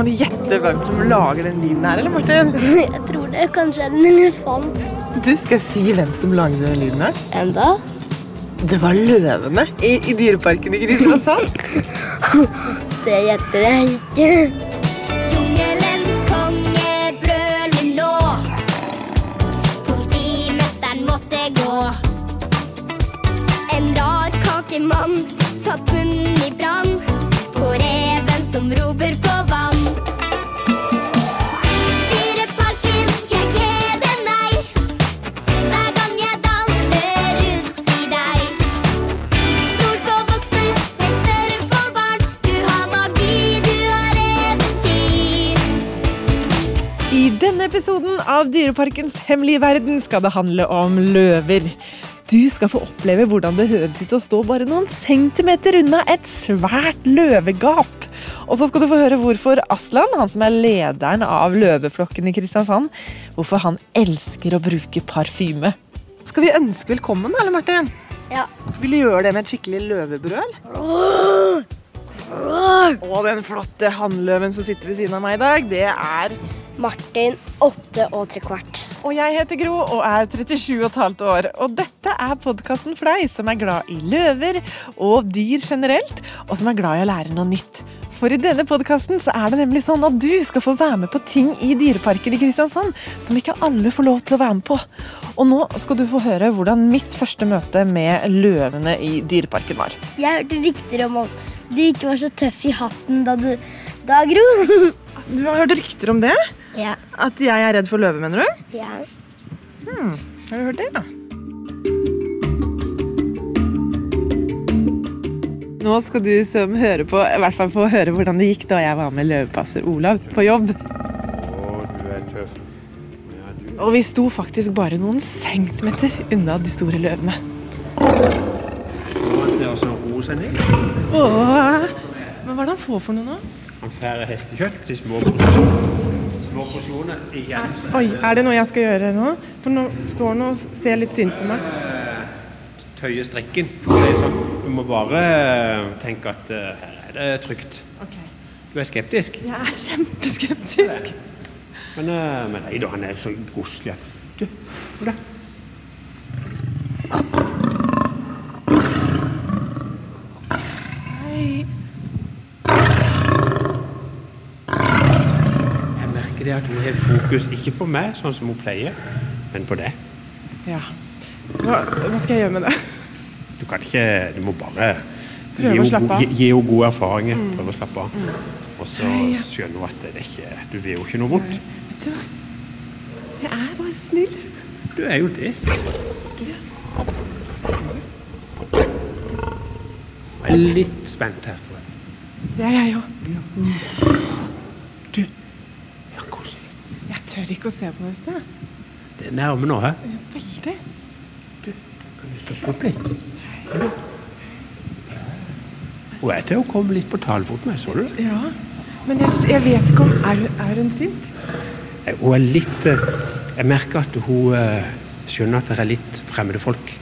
Kan du gjette hvem som lager den lyden her, eller Martin? Jeg tror det kanskje er en elefant. Du, Skal jeg si hvem som lager den lyden her? Enda? Det var løvene i, i Dyreparken i Kristiansand. Det gjetter jeg ikke. En rar kakemann satt munnen av Dyreparkens hemmelige verden skal det handle om løver. Du skal få oppleve hvordan det høres ut å stå bare noen centimeter unna et svært løvegap. Og så skal du få høre hvorfor Aslan, han som er lederen av løveflokken i Kristiansand, hvorfor han elsker å bruke parfyme. Skal vi ønske velkommen, eller Martin? Ja. Vil du gjøre det med et skikkelig løvebrøl? Og den flotte hannløven som sitter ved siden av meg i dag, det er Martin, åtte og tre kvart. Og jeg heter Gro og er 37,5 år. Og dette er podkasten for deg som er glad i løver og dyr generelt, og som er glad i å lære noe nytt. For i denne podkasten er det nemlig sånn at du skal få være med på ting i Dyreparken i Kristiansand som ikke alle får lov til å være med på. Og nå skal du få høre hvordan mitt første møte med løvene i Dyreparken var. Jeg hørte rykter om at du ikke var så tøff i hatten da du Da, Gro? Du har hørt rykter om det? Ja. At jeg er redd for løver, mener du? ja. Har du hørt det, da? Nå skal du som hører på, i hvert fall få høre hvordan det gikk da jeg var med løvepasser Olav på jobb. Å, du er tøff. Ja, du Og vi sto faktisk bare noen centimeter unna de store løvene. Åh, men hva er det han får for noe nå? Han færer hestekjøtt i små, små porsjoner igjen. Oi, er det noe jeg skal gjøre nå? For nå står han og ser litt sint på meg. Tøye strikken, sånn. Du må bare tenke at eh, her er det trygt. Okay. Du er skeptisk, Jeg er kjempeskeptisk. men, eh, men nei da, han er så godslig at Du, kom da. Hei. Jeg merker det at hun har fokus ikke på meg, sånn som hun pleier, men på deg. Ja. Hva, hva skal jeg gjøre med det? Du kan ikke Du må bare gi Prøve å henne slappe av. gi- gi henne gode erfaringer. Prøve å slappe av. Og så skjønner hun at det ikke Du vil jo ikke noe vondt. Vet du hva? Jeg er bare snill. Du er jo det. Jeg er litt spent her. Det er jeg òg. Du, ja, koselig. Jeg tør ikke å se på det nesten. jeg. Det er nærme nå, hæ? Veldig. Du, Kan du stoppe opp litt? Hallo? Hun er til å komme litt på talefot med, så du det? Ja. Men jeg, jeg vet ikke om Er er hun sint? Eh, Hun er litt eh, Jeg merker at hun eh, skjønner at det er litt fremmede folk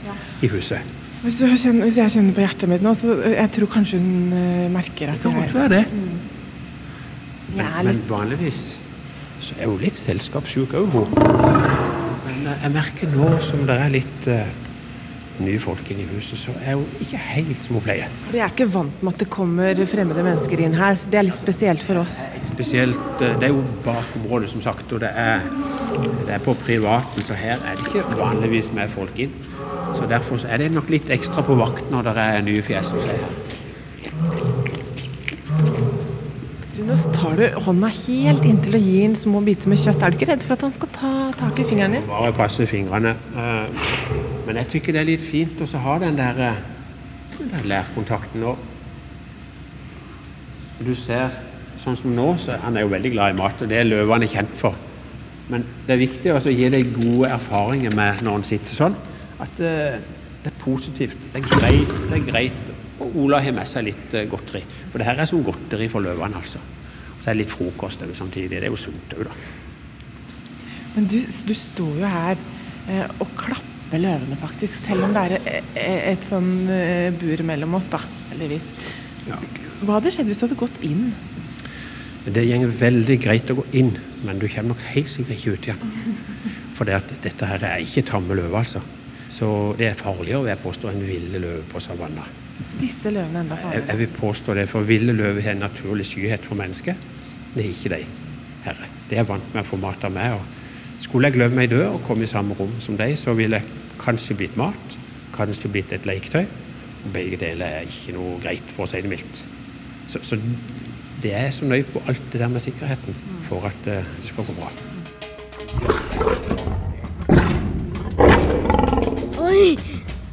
i huset. Hvis, kjenner, hvis jeg kjenner på hjertet mitt nå, så jeg tror kanskje hun merker at Det kan godt være det. Mm. Men, men vanligvis så er hun litt selskapssjuk òg, hun. Men eh, jeg merker nå som det er litt uh, nye folk inne i huset, så er hun ikke helt som hun pleier. For jeg er ikke vant med at det kommer fremmede mennesker inn her. Det er litt spesielt for oss. Spesielt eh, Det er jo bakområdet, som sagt, og det er, det er på privaten, så her er det ikke vanligvis med folk inn. Så derfor er det nok litt ekstra på vakt når det er nye fjes som er her. Nå tar du hånda helt inntil å gi en små biter med kjøtt. Er du ikke redd for at han skal ta tak i fingeren din? Bare passe fingrene. Eh, Men jeg tykker det er litt fint å ha den der, eh, den der lærkontakten nå. Du ser, sånn som nå, så han er jo veldig glad i mat, og det er løvene kjent for. Men det er viktig å gi deg gode erfaringer med når han sitter sånn, at eh, det er positivt. Det er greit. Det er greit. Og Ola har med seg litt eh, godteri. For det her er som godteri for løvene, altså. Og så er det litt frokost òg samtidig. Det er jo sunt òg, da. Men du, du sto jo her eh, og klapper løvene, faktisk. Selv om det er et, et sånn eh, bur mellom oss, da. Heldigvis. Ja. Hva hadde skjedd hvis du hadde gått inn? Det går veldig greit å gå inn, men du kommer nok helt sikkert ikke ut igjen. For det dette her er ikke tamme løver, altså. Så det er farligere, vil jeg påstå, enn ville løver på savanna. Disse løvene enda Jeg, farligere. jeg vil påstå det, for ville løver har en naturlig skyhet for mennesket. Det er ikke de herre. De er vant med å få mat av meg. og Skulle jeg glemme meg død og komme i samme rom som de, så ville jeg kanskje blitt mat, kanskje blitt et leketøy. Og begge deler er ikke noe greit, for å si det mildt. Så, så det er så nøye på alt det der med sikkerheten for at eh, det skal gå bra. Oi,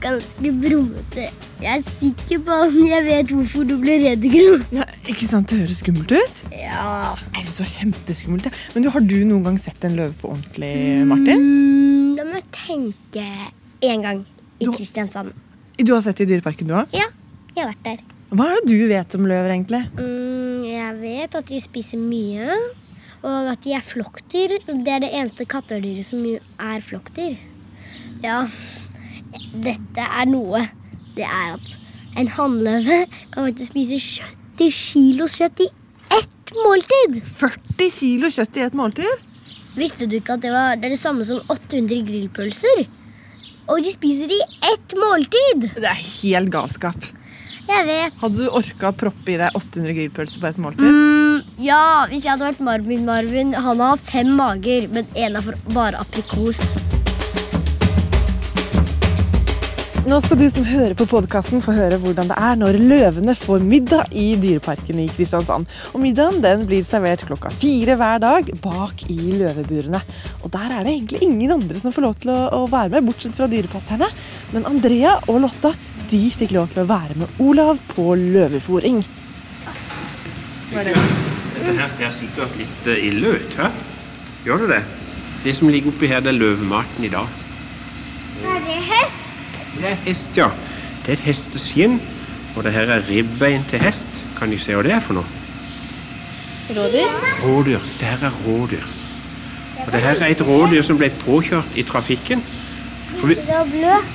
ganske brummete. Jeg er sikker på at jeg vet hvorfor du ble redd, Gro. Ja, ikke sant, det høres skummelt ut? Ja. Jeg synes det var kjempeskummelt. ja. Men du, har du noen gang sett en løve på ordentlig, Martin? Mm, da må jeg tenke en gang i Du- Kristiansand. Du har sett det i Dyreparken, du òg? Ja, jeg har vært der. Hva er det du vet om løver, egentlig? Mm, jeg vet at de spiser mye, og at de er flokkdyr. Det er det eneste kattedyret som er flokkdyr. Ja, dette er noe. Det er at en hannløve kan faktisk spise 70 kilos kjøtt i ett måltid. 40 kilo kjøtt i ett måltid? Visste du ikke at det, var, det er det samme som 800 grillpølser? Og de spiser i ett måltid! Det er helt galskap. Jeg vet. Hadde du orka å proppe i deg 800 grillpølser på ett måltid? Mm, ja, hvis jeg hadde vært Marvin Marvin Han har fem mager, men en er for bare aprikos. Nå skal du som hører på podkasten få høre hvordan det er når løvene får middag i Dyreparken i Kristiansand. Og middagen den blir servert klokka fire hver dag bak i løveburene. Og der er det egentlig ingen andre som får lov til å, å være med, bortsett fra dyrepasserne. Men Andrea og Lotta de fikk lov til å være med Olav på løvefòring. Dette her ser sikkert litt eh, ille ut, hæ? Gjør det det? Det som ligger oppi her, det er løvematen i dag. Det er hest, ja. Det er et hesteskinn. Og det her er ribbein til hest. Kan du se hva det er for noe? Rådyr? Rådyr. Det her er rådyr. Og det her er et rådyr som ble påkjørt i trafikken. Vi,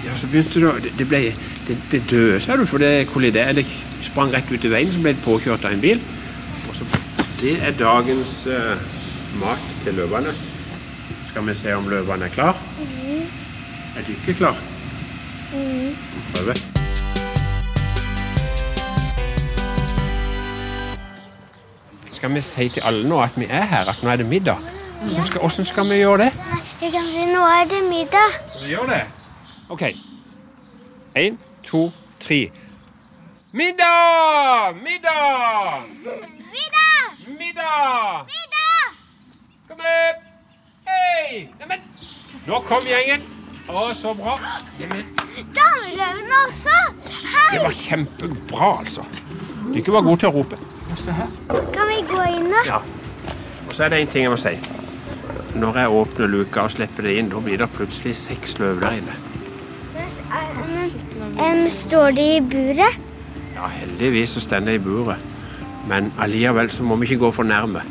ja, så begynte det, å- det, ble, det, det døde, sa du, for det kolliderte, Det sprang rett ut i veien, så ble det påkjørt av en bil. Og så, det er dagens uh, mat til løvene. Skal vi se om løvene er klar? Er du ikke klar? Prøve. Skal vi si til alle nå at vi er her, at nå er det middag? Hvordan skal, hvordan skal vi gjøre det? Jeg kan si nå er det middag. Vi gjøre det? OK. Én, to, tre. Middag! Middag! Middag! Middag! Middag! Kom opp! Hei! Neimen, nå kom gjengen. Å, så bra. Neimen, Dameløven også. Hei, det var kjempebra, altså. Du ikke var god til å rope. Se her. kan vi gå inn da? Ja. Og så er det en ting jeg må si. Når jeg åpner luka og slipper det inn, da blir det plutselig seks løv der inne. Men, står de i buret? Ja, heldigvis så står de i buret. Men allikevel så må vi ikke gå for nærme.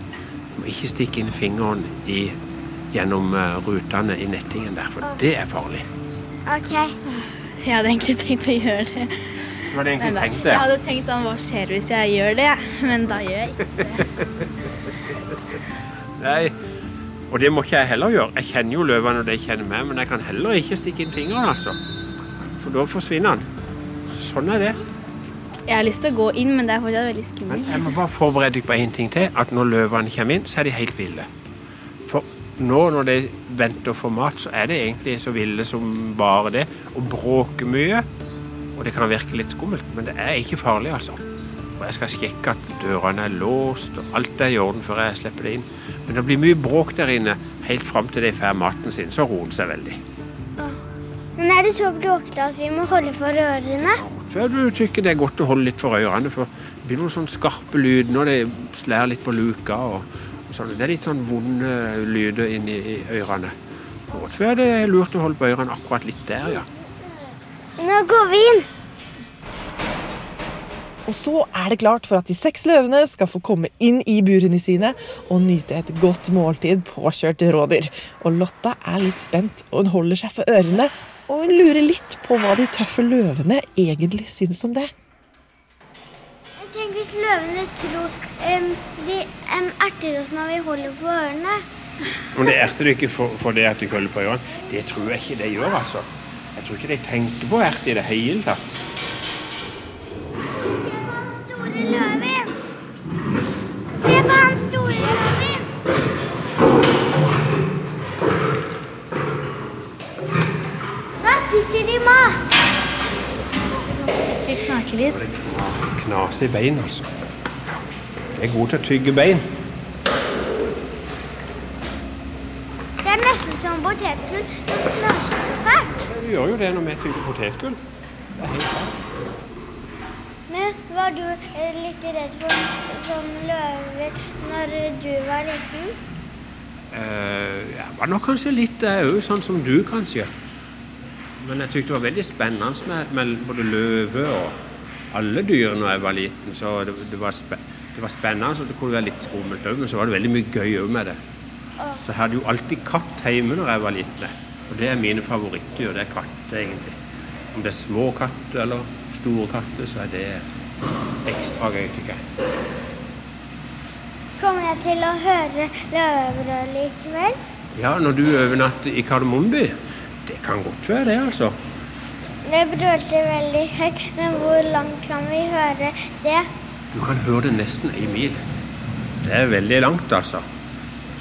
Vi må ikke stikke inn fingeren i, gjennom eh, rutene i nettingen der, for det er farlig. Ok. Jeg hadde egentlig tenkt å gjøre det. Hva hadde egentlig da, det? jeg hadde tenkt sånn, hva skjer hvis jeg gjør det? Men da gjør jeg ikke det. Nei. Og det må ikke jeg heller gjøre. Jeg kjenner jo løvene, og de kjenner meg, men jeg kan heller ikke stikke inn fingeren, altså. For da forsvinner han. Sånn er det. Jeg har lyst til å gå inn, men det er fortsatt veldig Men skummelt. jeg må bare forberede deg på én ting til. At når løvene kommer inn, så er de helt ville. Nå når de venter å få mat, så er det egentlig så ville som bare det. Og bråker mye. Og det kan virke litt skummelt, men det er ikke farlig, altså. Og jeg skal sjekke at dørene er låst, og alt er i orden før jeg slipper det inn. Men det blir mye bråk der inne helt fram til de får maten sin. Så roer det seg veldig. Men er det så bråkete at vi må holde for ørene? Før du tykker det er godt å holde litt for ørene, for det blir noen sånne skarpe lyder når det slår litt på luka. Og, sånn. Det er litt sånn vonde lyder inni i ørene. Og Før det er lurt å holde på ørene akkurat litt der, ja. Nå går vi inn. Og så er det klart for at de seks løvene skal få komme inn i burene sine og nyte et godt måltid påkjørt rådyr. Og Lotta er litt spent, og hun holder seg for ørene. Og hun lurer litt på hva de tøffe løvene egentlig syns om det. Hvis løvene tror um, de um, erter oss når vi holder på ørene? Men det erter du ikke for, for det at du holder på ørene, det tror jeg ikke de gjør, altså. Jeg tror ikke de tenker på ert i det hele tatt. I bein, altså. Jeg er god til å tygge bein. Det er nesten som potetgull som knasjer så fælt. Vi gjør jo det når vi tygger potetgull. Det er helt sant. Men var du eh, litt redd for sånn løver når du var liten? Uh, jeg var nok kanskje litt òg, sånn som du kanskje. Men jeg syntes det var veldig spennende med, med både løve og alle dyr når jeg var liten. Så det, det, var, spe, det var spennende, Så det kunne være litt skummelt òg, men så var det veldig mye gøy òg med det. Så jeg hadde jo alltid katt hjemme når jeg var liten. Og det er mine favorittdyr. Det er katter, egentlig. Om det er små katter eller store katter, så er det ekstra gøy, tykker jeg. Kommer jeg til å høre løvebrøl i kveld? Ja, når du overnatter i Kardemommeby, det kan godt være det, altså. Det brølte veldig høyt, men hvor langt kan vi høre det? Du kan høre det nesten ei mil. Det er veldig langt, altså.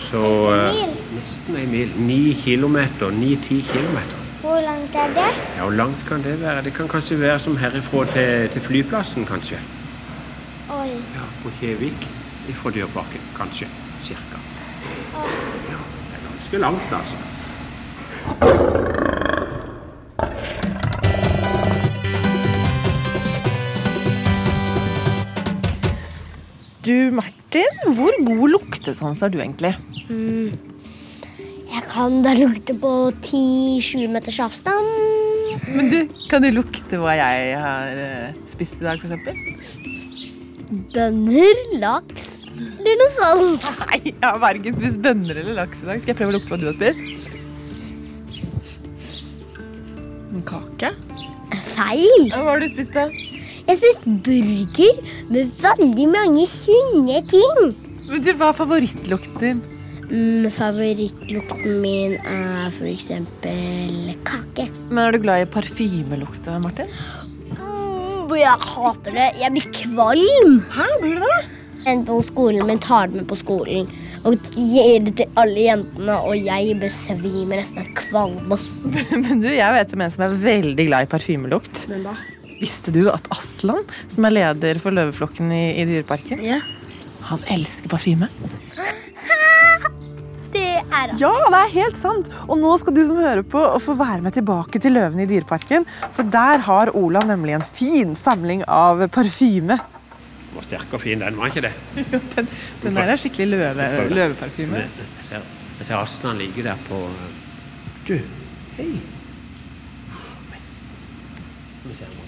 Så eh, mil? Nesten ei mil. Ni kilometer. Ni-ti kilometer. Hvor langt er det? Ja, Hvor langt kan det være? Det kan kanskje være som herifra til, til flyplassen, kanskje. Oi. Ja, På Kjevik fra Dyreparken, kanskje. Cirka. Ja, det er ganske langt, altså. Du, Martin, hvor god luktesans har du egentlig? Jeg kan da lukte på 10-20 meters avstand. Men du, Kan du lukte hva jeg har eh, spist i dag, f.eks.? Bønner, laks eller noe sånt. Nei, jeg har verken spist bønner eller laks i dag. Skal jeg prøve å lukte hva du har spist? En kake? Feil. Hva har du spist, da? Jeg spiste burger med veldig mange sunne ting. Men du, Hva er favorittlukten din? Mm, favorittlukten min er f.eks. kake. Men Er du glad i parfymelukt, Martin? Mm, jeg hater det. Jeg blir kvalm. Hæ, blir du det? En på skolen min tar det med på skolen og gir det til alle jentene, og jeg besvimer nesten av kvalme. Men du, Jeg vet om en som er veldig glad i parfymelukt. Men da? Visste du at Aslan, som er leder for løveflokken i, i Dyreparken, Ja. han elsker parfyme? Det er Ja, det er helt sant! Og nå skal du som hører på få være med tilbake til løvene i Dyreparken. For der har Olav nemlig en fin samling av parfyme. Den var sterk og fin, den, var ikke det? Den, den der er skikkelig løve, løveparfyme. Jeg ser, jeg ser Aslan ligge der på Du, hei.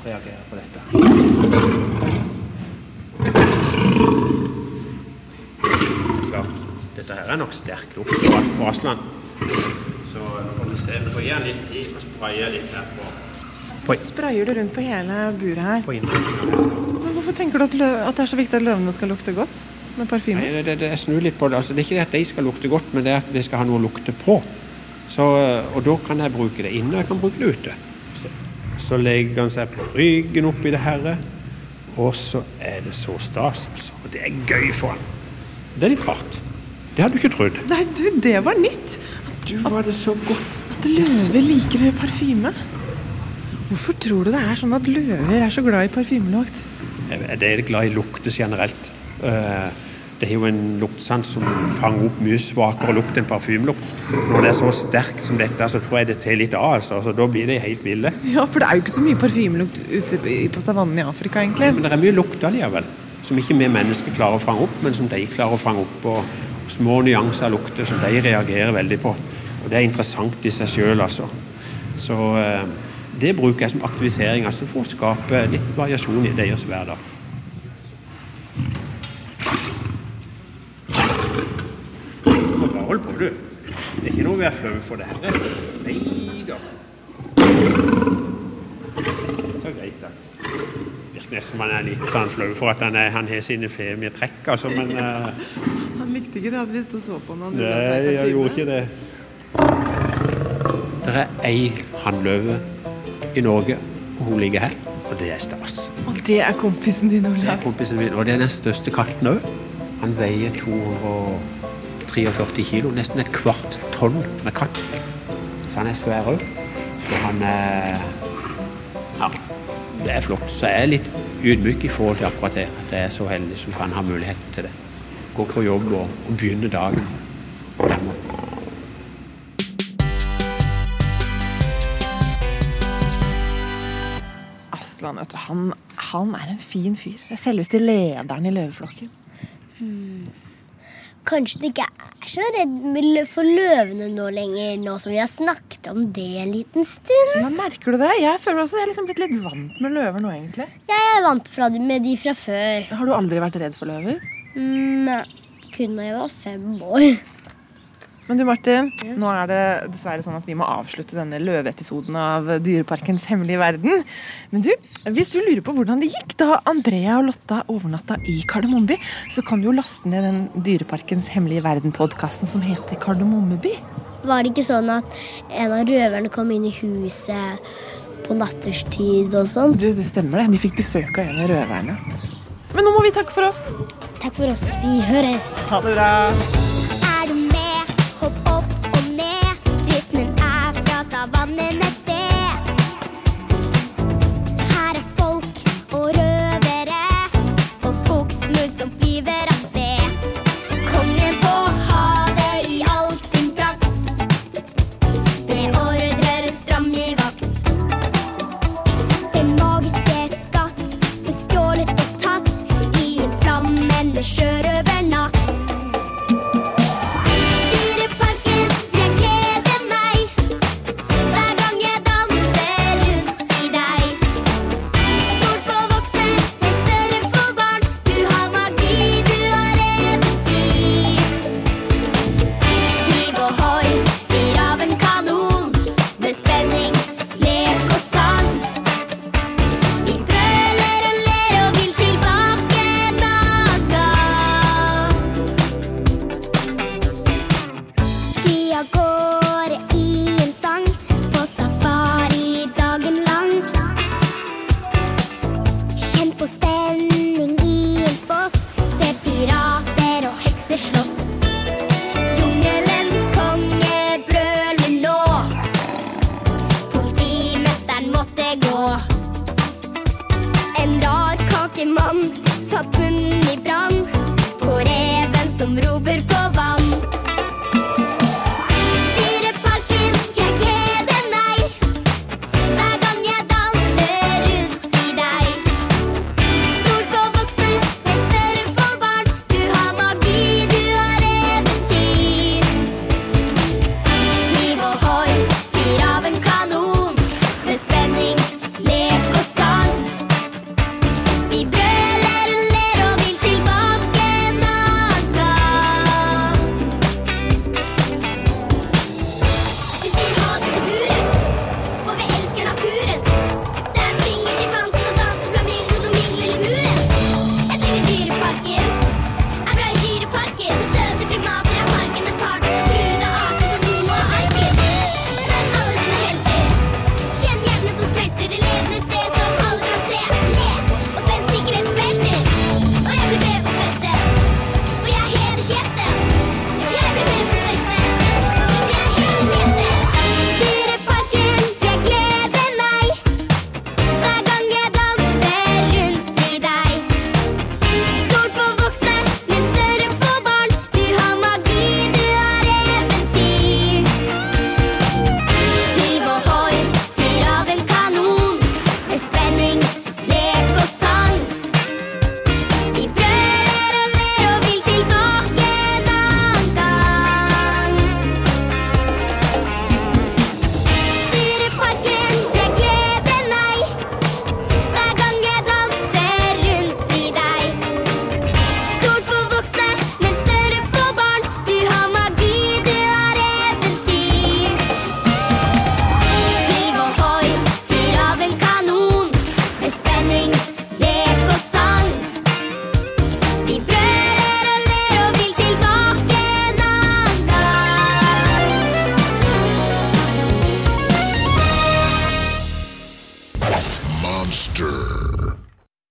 Reagerer på dette. Klart, dette her er nok sterk lukt for Asland. Aslan. Så nå får vi se. Vi får gi den litt tid og spraye litt her på, på, Sprayer du rundt på hele buret her? på. Men hvorfor tenker du at, at det er så viktig at løvene skal lukte godt med parfyme? Nei, det, det, det, jeg snur litt på det. Altså, det er ikke det at de skal lukte godt, men det er at de skal ha noe å lukte på. Så, og da kan jeg bruke det inne, og jeg kan bruke det ute. Så, legger han seg på ryggen oppi det her, og så er det så stas, altså. Og det er gøy for han. Det er litt rart. Det hadde du ikke trodd. Nei, du, det var nytt! Du var det så godt. At løver liker parfyme. Hvorfor tror du det er sånn at løver er så glad i parfymelukt? Det er glad i lukter generelt. Eh, Det er jo en luktsans som fanger opp mye svakere lukt enn parfymelukt. Når det er så sterkt som dette, så tror jeg det tar litt av. Altså. altså da blir de helt ville. Ja, for det er jo ikke så mye parfymelukt ute på savannen i Afrika, egentlig. Men det er mye lukt allikevel. Som ikke vi mennesker klarer å fange opp, men som de klarer å fange opp. Og små nyanser av lukter som de reagerer veldig på. Og det er interessant i seg sjøl, altså. Så eh, det bruker jeg som aktivisering altså for å skape litt variasjon i deres hverdag. Du må bare holde på, du. Det flaue for det her. Nei da. Så greit, da. virker nesten man han er litt sånn flau for at han, er, han har sine femi trekk, altså, men eh, Han likte ikke det at vi sto og så på når han Nei, jeg gjorde ikke det. Det er ei hannløve i Norge, og hun ligger her, og det er stas. Og det er kompisen din, Det er kompisen min, og det er den største katten òg. Han veier 243 kilo, nesten et kvart tonn med katt. Så han er svær òg. Så han er Ja, det er flott. Så jeg er litt ydmyk i forhold til akkurat det, at jeg er så heldig som kan ha muligheten til det. Gå på jobb og, og begynne dagen på den måten. Aslan, vet du, han, han er en fin fyr. Det er Selveste lederen i løveflokken. Kanskje du ikke er så redd for løvene nå lenger, nå som vi har snakket om det en liten stund? Men merker du det? Jeg føler også jeg er liksom blitt litt vant med løver nå, egentlig. Jeg er vant med de fra før. Har du aldri vært redd for løver? Mm, kun da jeg var fem år. Men du Martin, nå er det dessverre sånn at vi må avslutte denne løveepisoden av Dyreparkens hemmelige verden. Men du, hvis du lurer på hvordan det gikk da Andrea og Lotta overnatta i Kardemommeby, så kan du jo laste ned den Dyreparkens hemmelige verden-podkasten som heter Kardemommeby. Var det ikke sånn at en av røverne kom inn i huset på natterstid og sånn? Du, det stemmer det. De fikk besøk av en av røverne. Men nå må vi takke for oss. Takk for oss. Vi høres. Ha det bra.